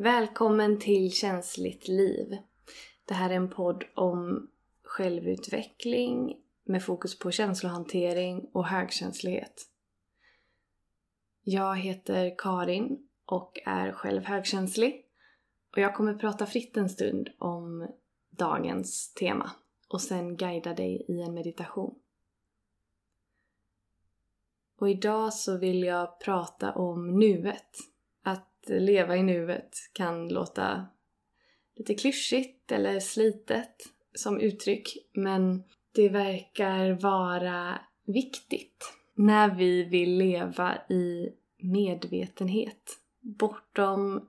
Välkommen till Känsligt liv. Det här är en podd om självutveckling med fokus på känslohantering och högkänslighet. Jag heter Karin och är själv högkänslig och jag kommer prata fritt en stund om dagens tema och sen guida dig i en meditation. Och idag så vill jag prata om nuet. Att leva i nuet kan låta lite klyschigt eller slitet som uttryck men det verkar vara viktigt när vi vill leva i medvetenhet bortom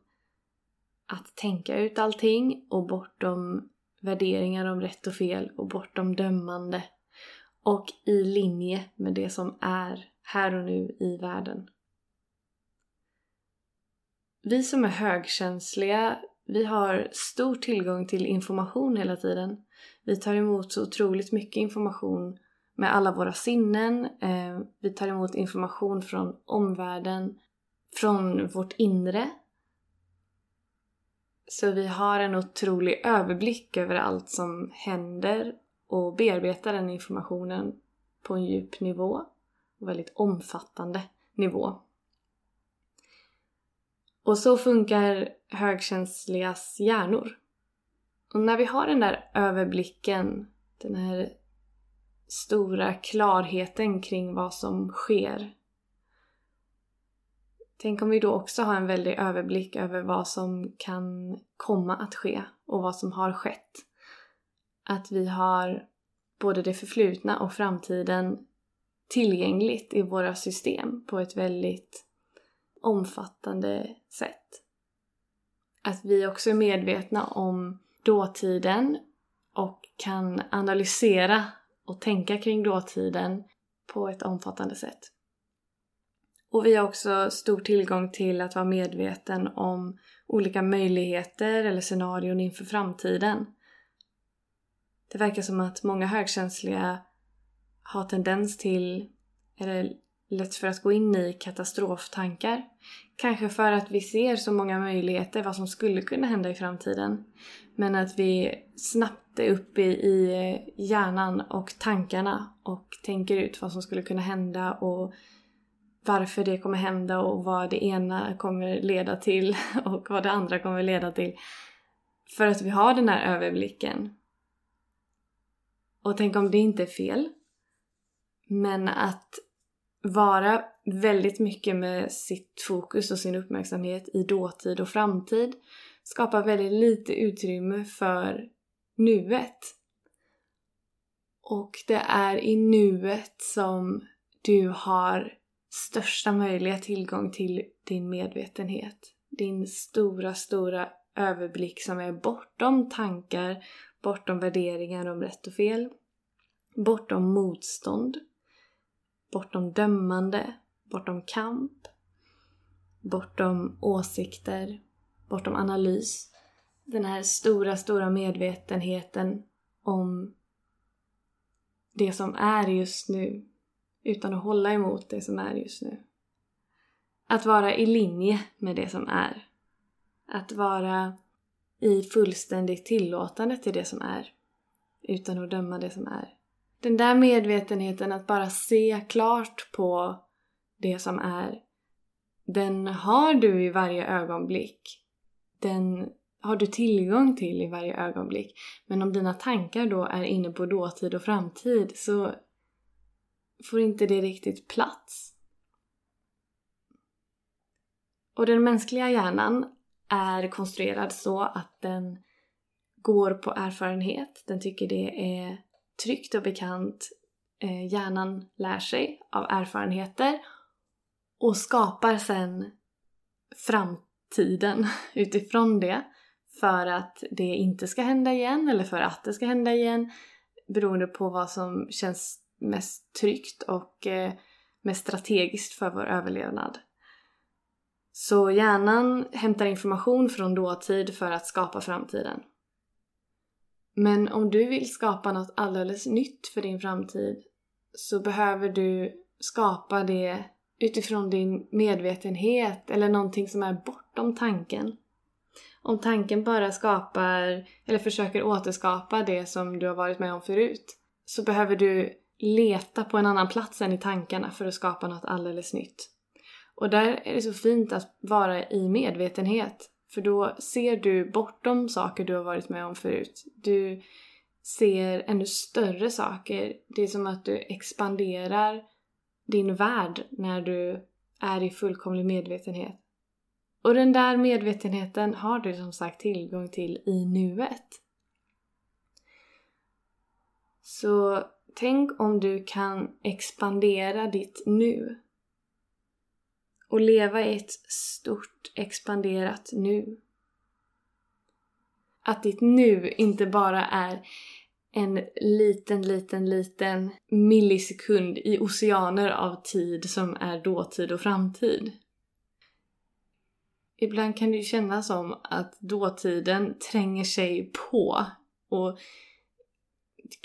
att tänka ut allting och bortom värderingar om rätt och fel och bortom dömande och i linje med det som är här och nu i världen. Vi som är högkänsliga, vi har stor tillgång till information hela tiden. Vi tar emot så otroligt mycket information med alla våra sinnen. Eh, vi tar emot information från omvärlden, från vårt inre. Så vi har en otrolig överblick över allt som händer och bearbetar den informationen på en djup nivå och väldigt omfattande nivå. Och så funkar högkänsligas hjärnor. Och när vi har den där överblicken, den här stora klarheten kring vad som sker. Tänk om vi då också har en väldig överblick över vad som kan komma att ske och vad som har skett. Att vi har både det förflutna och framtiden tillgängligt i våra system på ett väldigt omfattande sätt. Att vi också är medvetna om dåtiden och kan analysera och tänka kring dåtiden på ett omfattande sätt. Och vi har också stor tillgång till att vara medveten om olika möjligheter eller scenarion inför framtiden. Det verkar som att många högkänsliga har tendens till, eller lätt för att gå in i katastroftankar. Kanske för att vi ser så många möjligheter vad som skulle kunna hända i framtiden. Men att vi snabbt är uppe i eh, hjärnan och tankarna och tänker ut vad som skulle kunna hända och varför det kommer hända och vad det ena kommer leda till och vad det andra kommer leda till. För att vi har den här överblicken. Och tänk om det inte är fel. Men att vara väldigt mycket med sitt fokus och sin uppmärksamhet i dåtid och framtid skapar väldigt lite utrymme för nuet. Och det är i nuet som du har största möjliga tillgång till din medvetenhet. Din stora, stora överblick som är bortom tankar, bortom värderingar om rätt och fel, bortom motstånd bortom dömande, bortom kamp, bortom åsikter, bortom analys. Den här stora, stora medvetenheten om det som är just nu utan att hålla emot det som är just nu. Att vara i linje med det som är. Att vara i fullständigt tillåtande till det som är utan att döma det som är. Den där medvetenheten att bara se klart på det som är, den har du i varje ögonblick. Den har du tillgång till i varje ögonblick. Men om dina tankar då är inne på dåtid och framtid så får inte det riktigt plats. Och den mänskliga hjärnan är konstruerad så att den går på erfarenhet. Den tycker det är tryggt och bekant. Eh, hjärnan lär sig av erfarenheter och skapar sen framtiden utifrån det för att det inte ska hända igen eller för att det ska hända igen beroende på vad som känns mest tryggt och eh, mest strategiskt för vår överlevnad. Så hjärnan hämtar information från dåtid för att skapa framtiden. Men om du vill skapa något alldeles nytt för din framtid så behöver du skapa det utifrån din medvetenhet eller någonting som är bortom tanken. Om tanken bara skapar, eller försöker återskapa det som du har varit med om förut, så behöver du leta på en annan plats än i tankarna för att skapa något alldeles nytt. Och där är det så fint att vara i medvetenhet. För då ser du bortom saker du har varit med om förut. Du ser ännu större saker. Det är som att du expanderar din värld när du är i fullkomlig medvetenhet. Och den där medvetenheten har du som sagt tillgång till i nuet. Så tänk om du kan expandera ditt nu och leva i ett stort expanderat nu. Att ditt nu inte bara är en liten, liten, liten millisekund i oceaner av tid som är dåtid och framtid. Ibland kan det ju kännas som att dåtiden tränger sig på och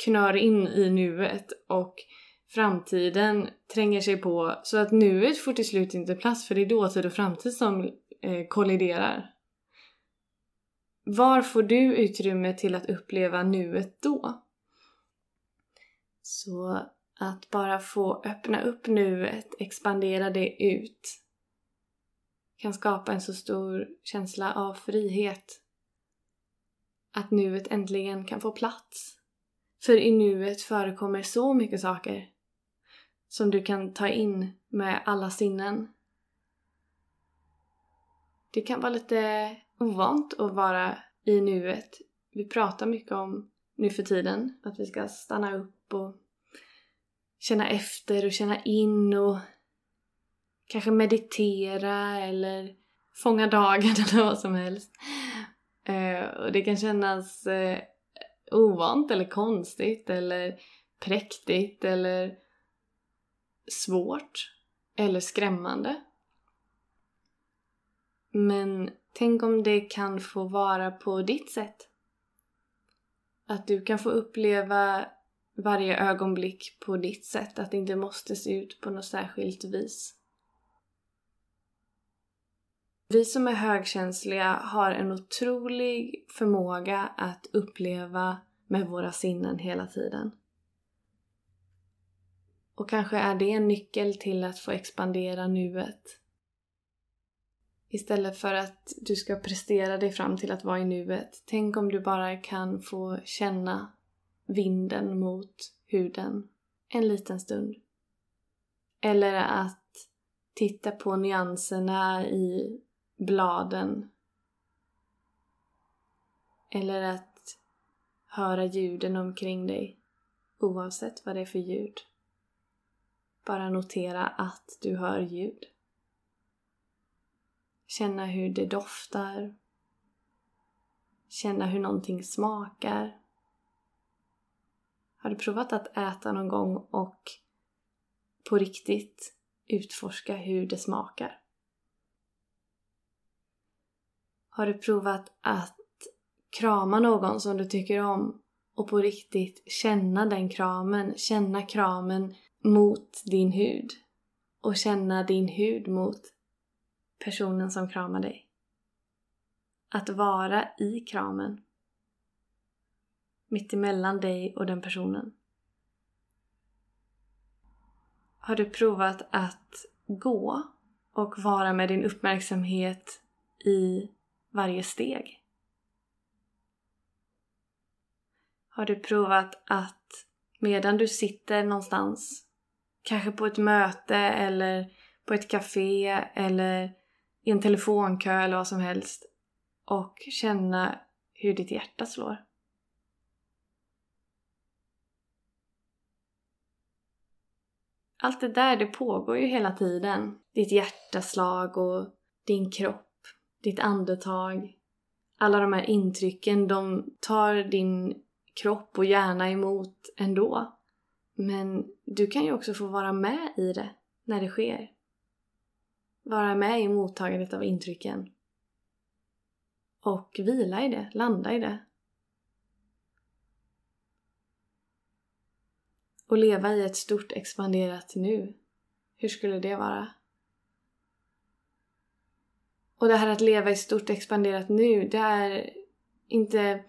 knör in i nuet och framtiden tränger sig på så att nuet får till slut inte plats för det är dåtid och framtid som eh, kolliderar. Var får du utrymme till att uppleva nuet då? Så att bara få öppna upp nuet, expandera det ut kan skapa en så stor känsla av frihet. Att nuet äntligen kan få plats. För i nuet förekommer så mycket saker som du kan ta in med alla sinnen. Det kan vara lite ovant att vara i nuet. Vi pratar mycket om nu för tiden att vi ska stanna upp och känna efter och känna in och kanske meditera eller fånga dagen eller vad som helst. Eh, och det kan kännas eh, ovant eller konstigt eller präktigt eller svårt eller skrämmande. Men tänk om det kan få vara på ditt sätt. Att du kan få uppleva varje ögonblick på ditt sätt, att det inte måste se ut på något särskilt vis. Vi som är högkänsliga har en otrolig förmåga att uppleva med våra sinnen hela tiden. Och kanske är det en nyckel till att få expandera nuet. Istället för att du ska prestera dig fram till att vara i nuet. Tänk om du bara kan få känna vinden mot huden en liten stund. Eller att titta på nyanserna i bladen. Eller att höra ljuden omkring dig oavsett vad det är för ljud. Bara notera att du hör ljud. Känna hur det doftar. Känna hur någonting smakar. Har du provat att äta någon gång och på riktigt utforska hur det smakar? Har du provat att krama någon som du tycker om och på riktigt känna den kramen, känna kramen mot din hud och känna din hud mot personen som kramar dig. Att vara i kramen. Mitt emellan dig och den personen. Har du provat att gå och vara med din uppmärksamhet i varje steg? Har du provat att medan du sitter någonstans, kanske på ett möte eller på ett café eller i en telefonkö eller vad som helst och känna hur ditt hjärta slår? Allt det där, det pågår ju hela tiden. Ditt hjärtaslag och din kropp ditt andetag, alla de här intrycken, de tar din kropp och hjärna emot ändå. Men du kan ju också få vara med i det när det sker. Vara med i mottagandet av intrycken. Och vila i det, landa i det. Och leva i ett stort expanderat nu. Hur skulle det vara? Och det här att leva i stort expanderat nu, det är inte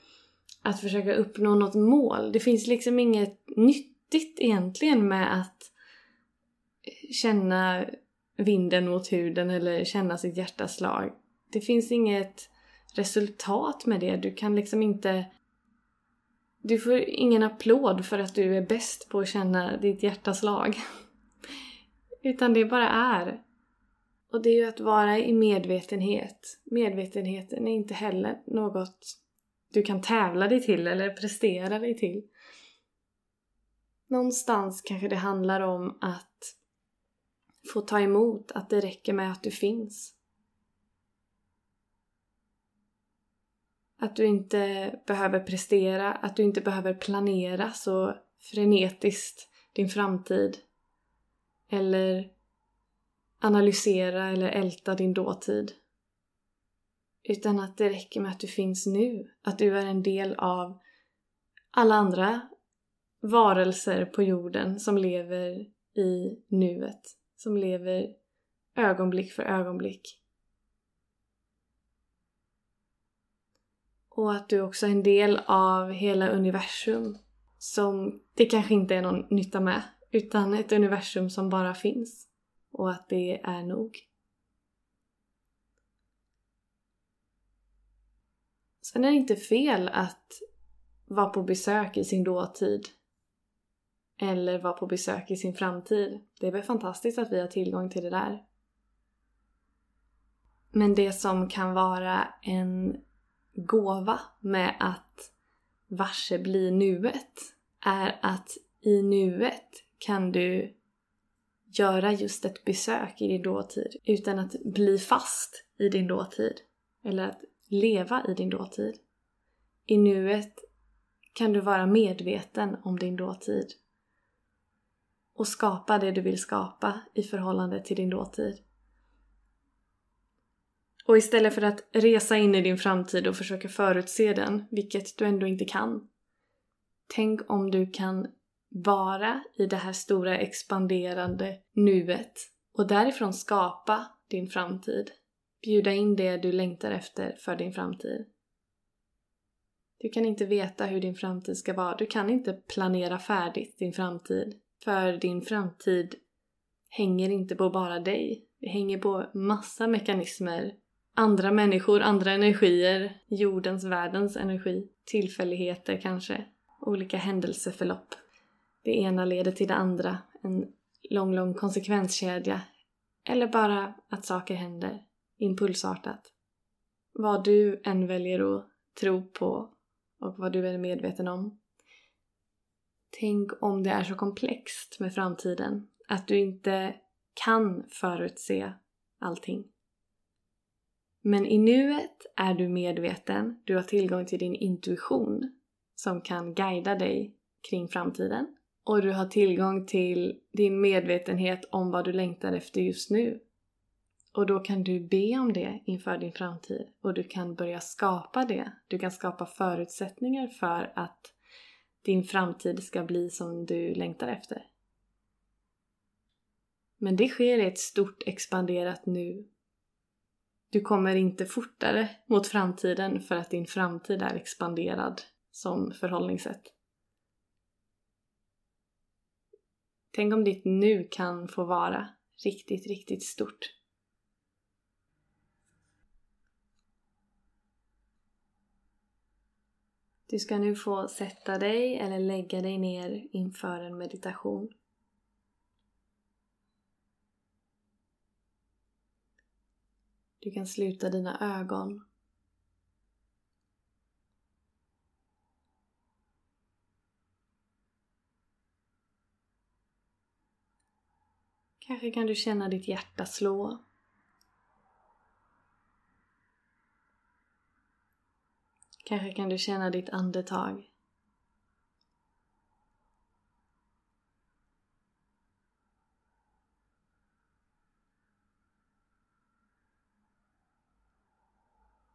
att försöka uppnå något mål. Det finns liksom inget nytt nyttigt egentligen med att känna vinden mot huden eller känna sitt hjärtas slag. Det finns inget resultat med det. Du kan liksom inte... Du får ingen applåd för att du är bäst på att känna ditt hjärtas slag. Utan det bara är. Och det är ju att vara i medvetenhet. Medvetenheten är inte heller något du kan tävla dig till eller prestera dig till. Någonstans kanske det handlar om att få ta emot att det räcker med att du finns. Att du inte behöver prestera, att du inte behöver planera så frenetiskt din framtid. Eller analysera eller älta din dåtid. Utan att det räcker med att du finns nu. Att du är en del av alla andra varelser på jorden som lever i nuet. Som lever ögonblick för ögonblick. Och att du också är en del av hela universum som det kanske inte är någon nytta med. Utan ett universum som bara finns. Och att det är nog. Sen är det inte fel att vara på besök i sin dåtid. Eller vara på besök i sin framtid. Det är väl fantastiskt att vi har tillgång till det där. Men det som kan vara en gåva med att varse bli nuet är att i nuet kan du göra just ett besök i din dåtid utan att bli fast i din dåtid. Eller att leva i din dåtid. I nuet kan du vara medveten om din dåtid och skapa det du vill skapa i förhållande till din dåtid. Och istället för att resa in i din framtid och försöka förutse den, vilket du ändå inte kan. Tänk om du kan vara i det här stora expanderande nuet och därifrån skapa din framtid. Bjuda in det du längtar efter för din framtid. Du kan inte veta hur din framtid ska vara. Du kan inte planera färdigt din framtid. För din framtid hänger inte på bara dig. Det hänger på massa mekanismer. Andra människor, andra energier, jordens, världens energi. Tillfälligheter kanske. Olika händelseförlopp. Det ena leder till det andra. En lång, lång konsekvenskedja. Eller bara att saker händer impulsartat. Vad du än väljer att tro på och vad du är medveten om. Tänk om det är så komplext med framtiden att du inte kan förutse allting. Men i nuet är du medveten, du har tillgång till din intuition som kan guida dig kring framtiden. Och du har tillgång till din medvetenhet om vad du längtar efter just nu. Och då kan du be om det inför din framtid och du kan börja skapa det. Du kan skapa förutsättningar för att din framtid ska bli som du längtar efter. Men det sker i ett stort expanderat nu. Du kommer inte fortare mot framtiden för att din framtid är expanderad som förhållningssätt. Tänk om ditt nu kan få vara riktigt, riktigt stort. Du ska nu få sätta dig eller lägga dig ner inför en meditation. Du kan sluta dina ögon. Kanske kan du känna ditt hjärta slå Kanske kan du känna ditt andetag.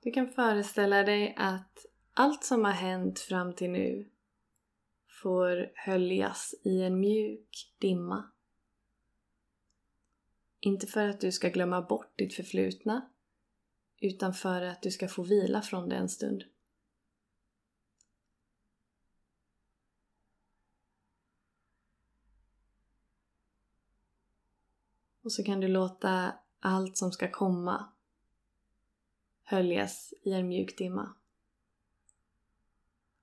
Du kan föreställa dig att allt som har hänt fram till nu får höljas i en mjuk dimma. Inte för att du ska glömma bort ditt förflutna utan för att du ska få vila från det en stund. Och så kan du låta allt som ska komma höljas i en mjuk dimma.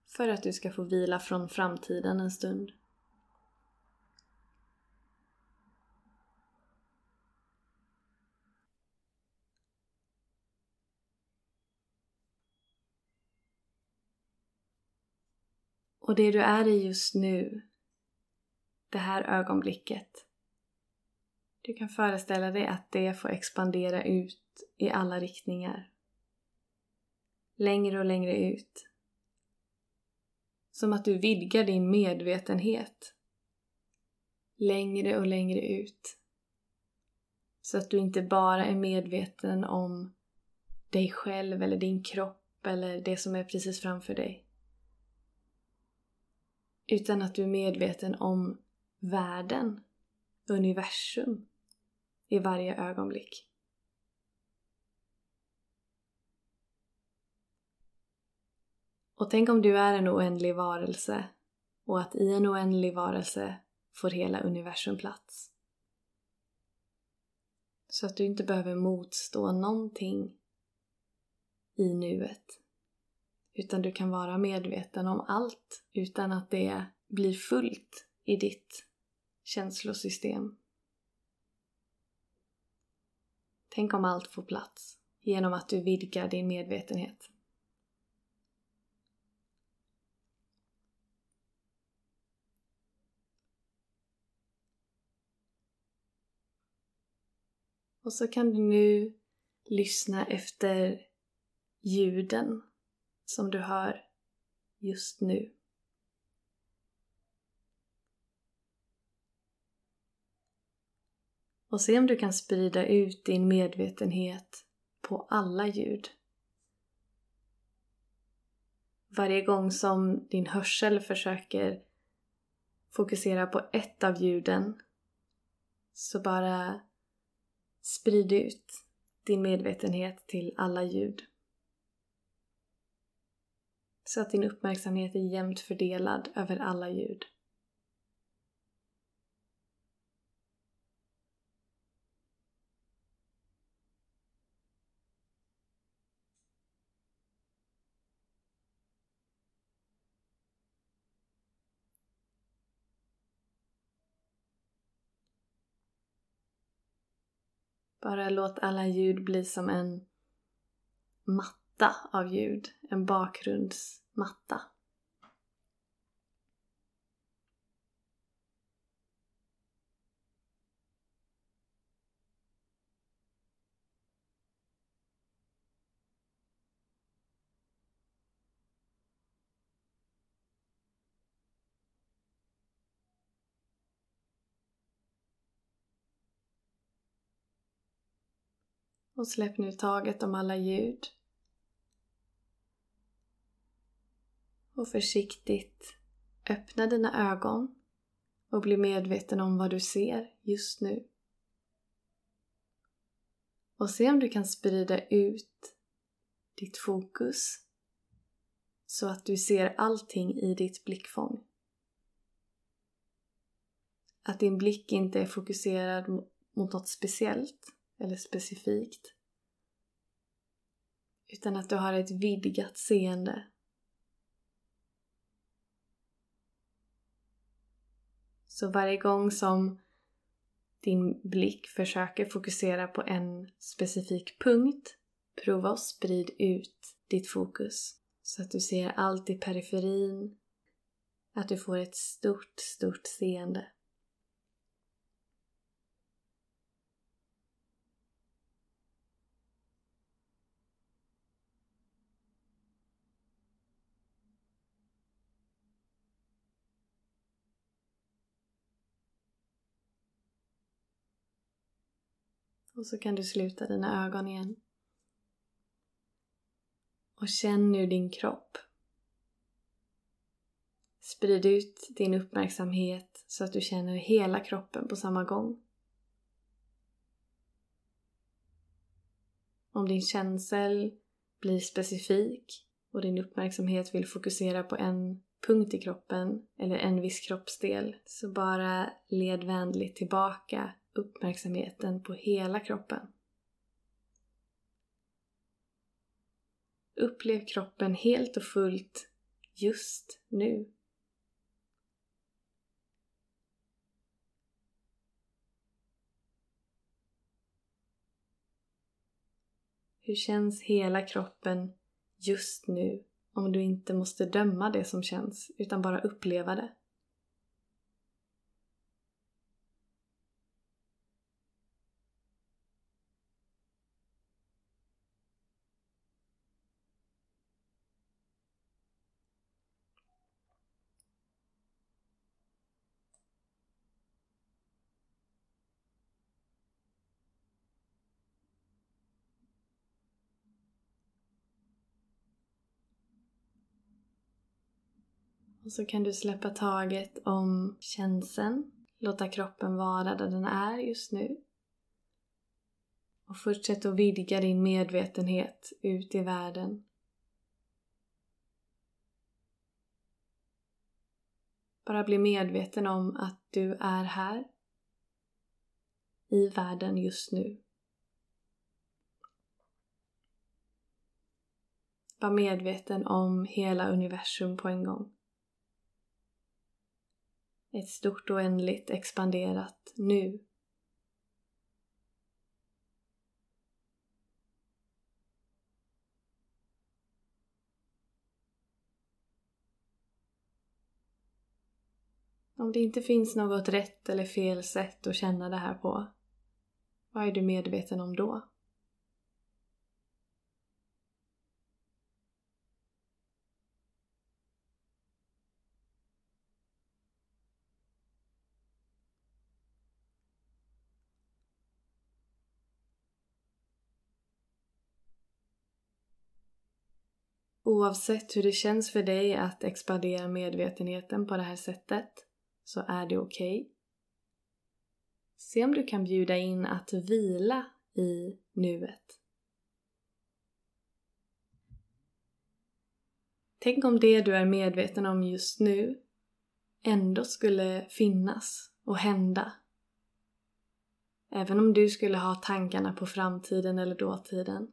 För att du ska få vila från framtiden en stund. Och det du är i just nu, det här ögonblicket, du kan föreställa dig att det får expandera ut i alla riktningar. Längre och längre ut. Som att du vidgar din medvetenhet. Längre och längre ut. Så att du inte bara är medveten om dig själv eller din kropp eller det som är precis framför dig. Utan att du är medveten om världen, universum, i varje ögonblick. Och tänk om du är en oändlig varelse och att i en oändlig varelse får hela universum plats. Så att du inte behöver motstå någonting i nuet. Utan du kan vara medveten om allt utan att det blir fullt i ditt känslosystem. Tänk om allt får plats genom att du vidgar din medvetenhet. Och så kan du nu lyssna efter ljuden som du hör just nu. Och se om du kan sprida ut din medvetenhet på alla ljud. Varje gång som din hörsel försöker fokusera på ett av ljuden så bara sprid ut din medvetenhet till alla ljud. Så att din uppmärksamhet är jämnt fördelad över alla ljud. Bara låt alla ljud bli som en matta av ljud, en bakgrundsmatta. Och släpp nu taget om alla ljud. Och försiktigt öppna dina ögon och bli medveten om vad du ser just nu. Och se om du kan sprida ut ditt fokus så att du ser allting i ditt blickfång. Att din blick inte är fokuserad mot något speciellt eller specifikt. Utan att du har ett vidgat seende. Så varje gång som din blick försöker fokusera på en specifik punkt, prova att sprida ut ditt fokus. Så att du ser allt i periferin. Att du får ett stort, stort seende. Och så kan du sluta dina ögon igen. Och känn nu din kropp. Sprid ut din uppmärksamhet så att du känner hela kroppen på samma gång. Om din känsel blir specifik och din uppmärksamhet vill fokusera på en punkt i kroppen eller en viss kroppsdel så bara led vänligt tillbaka uppmärksamheten på hela kroppen. Upplev kroppen helt och fullt just nu. Hur känns hela kroppen just nu om du inte måste döma det som känns utan bara uppleva det? Och så kan du släppa taget om känseln, låta kroppen vara där den är just nu. Och fortsätt att vidga din medvetenhet ut i världen. Bara bli medveten om att du är här i världen just nu. Var medveten om hela universum på en gång. Ett stort oändligt expanderat nu. Om det inte finns något rätt eller fel sätt att känna det här på, vad är du medveten om då? Oavsett hur det känns för dig att expandera medvetenheten på det här sättet så är det okej. Okay. Se om du kan bjuda in att vila i nuet. Tänk om det du är medveten om just nu ändå skulle finnas och hända. Även om du skulle ha tankarna på framtiden eller dåtiden.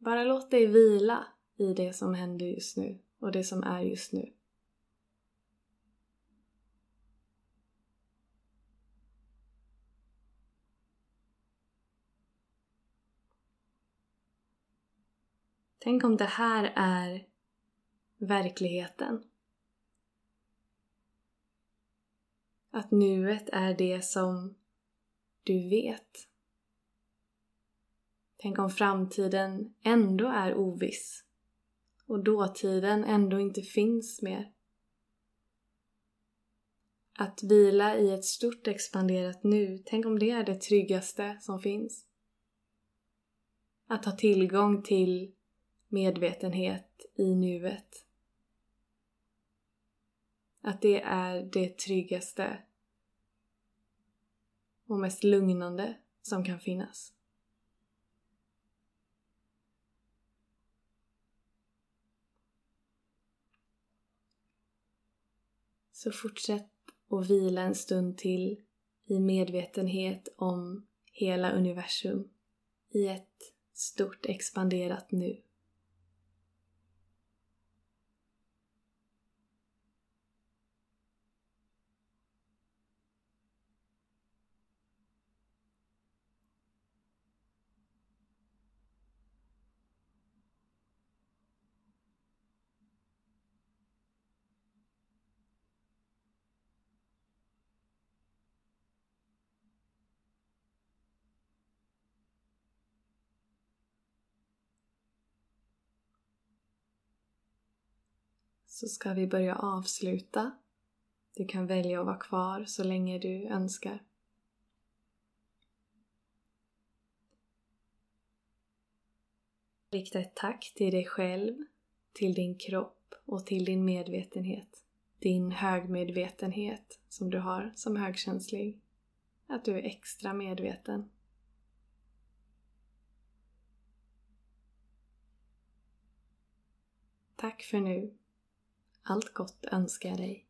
Bara låt dig vila i det som händer just nu och det som är just nu. Tänk om det här är verkligheten. Att nuet är det som du vet Tänk om framtiden ändå är oviss och dåtiden ändå inte finns mer. Att vila i ett stort expanderat nu, tänk om det är det tryggaste som finns. Att ha tillgång till medvetenhet i nuet. Att det är det tryggaste och mest lugnande som kan finnas. Så fortsätt att vila en stund till i medvetenhet om hela universum i ett stort expanderat nu. Så ska vi börja avsluta. Du kan välja att vara kvar så länge du önskar. Rikta ett tack till dig själv, till din kropp och till din medvetenhet. Din högmedvetenhet som du har som högkänslig. att du är extra medveten. Tack för nu. Allt gott önskar jag dig.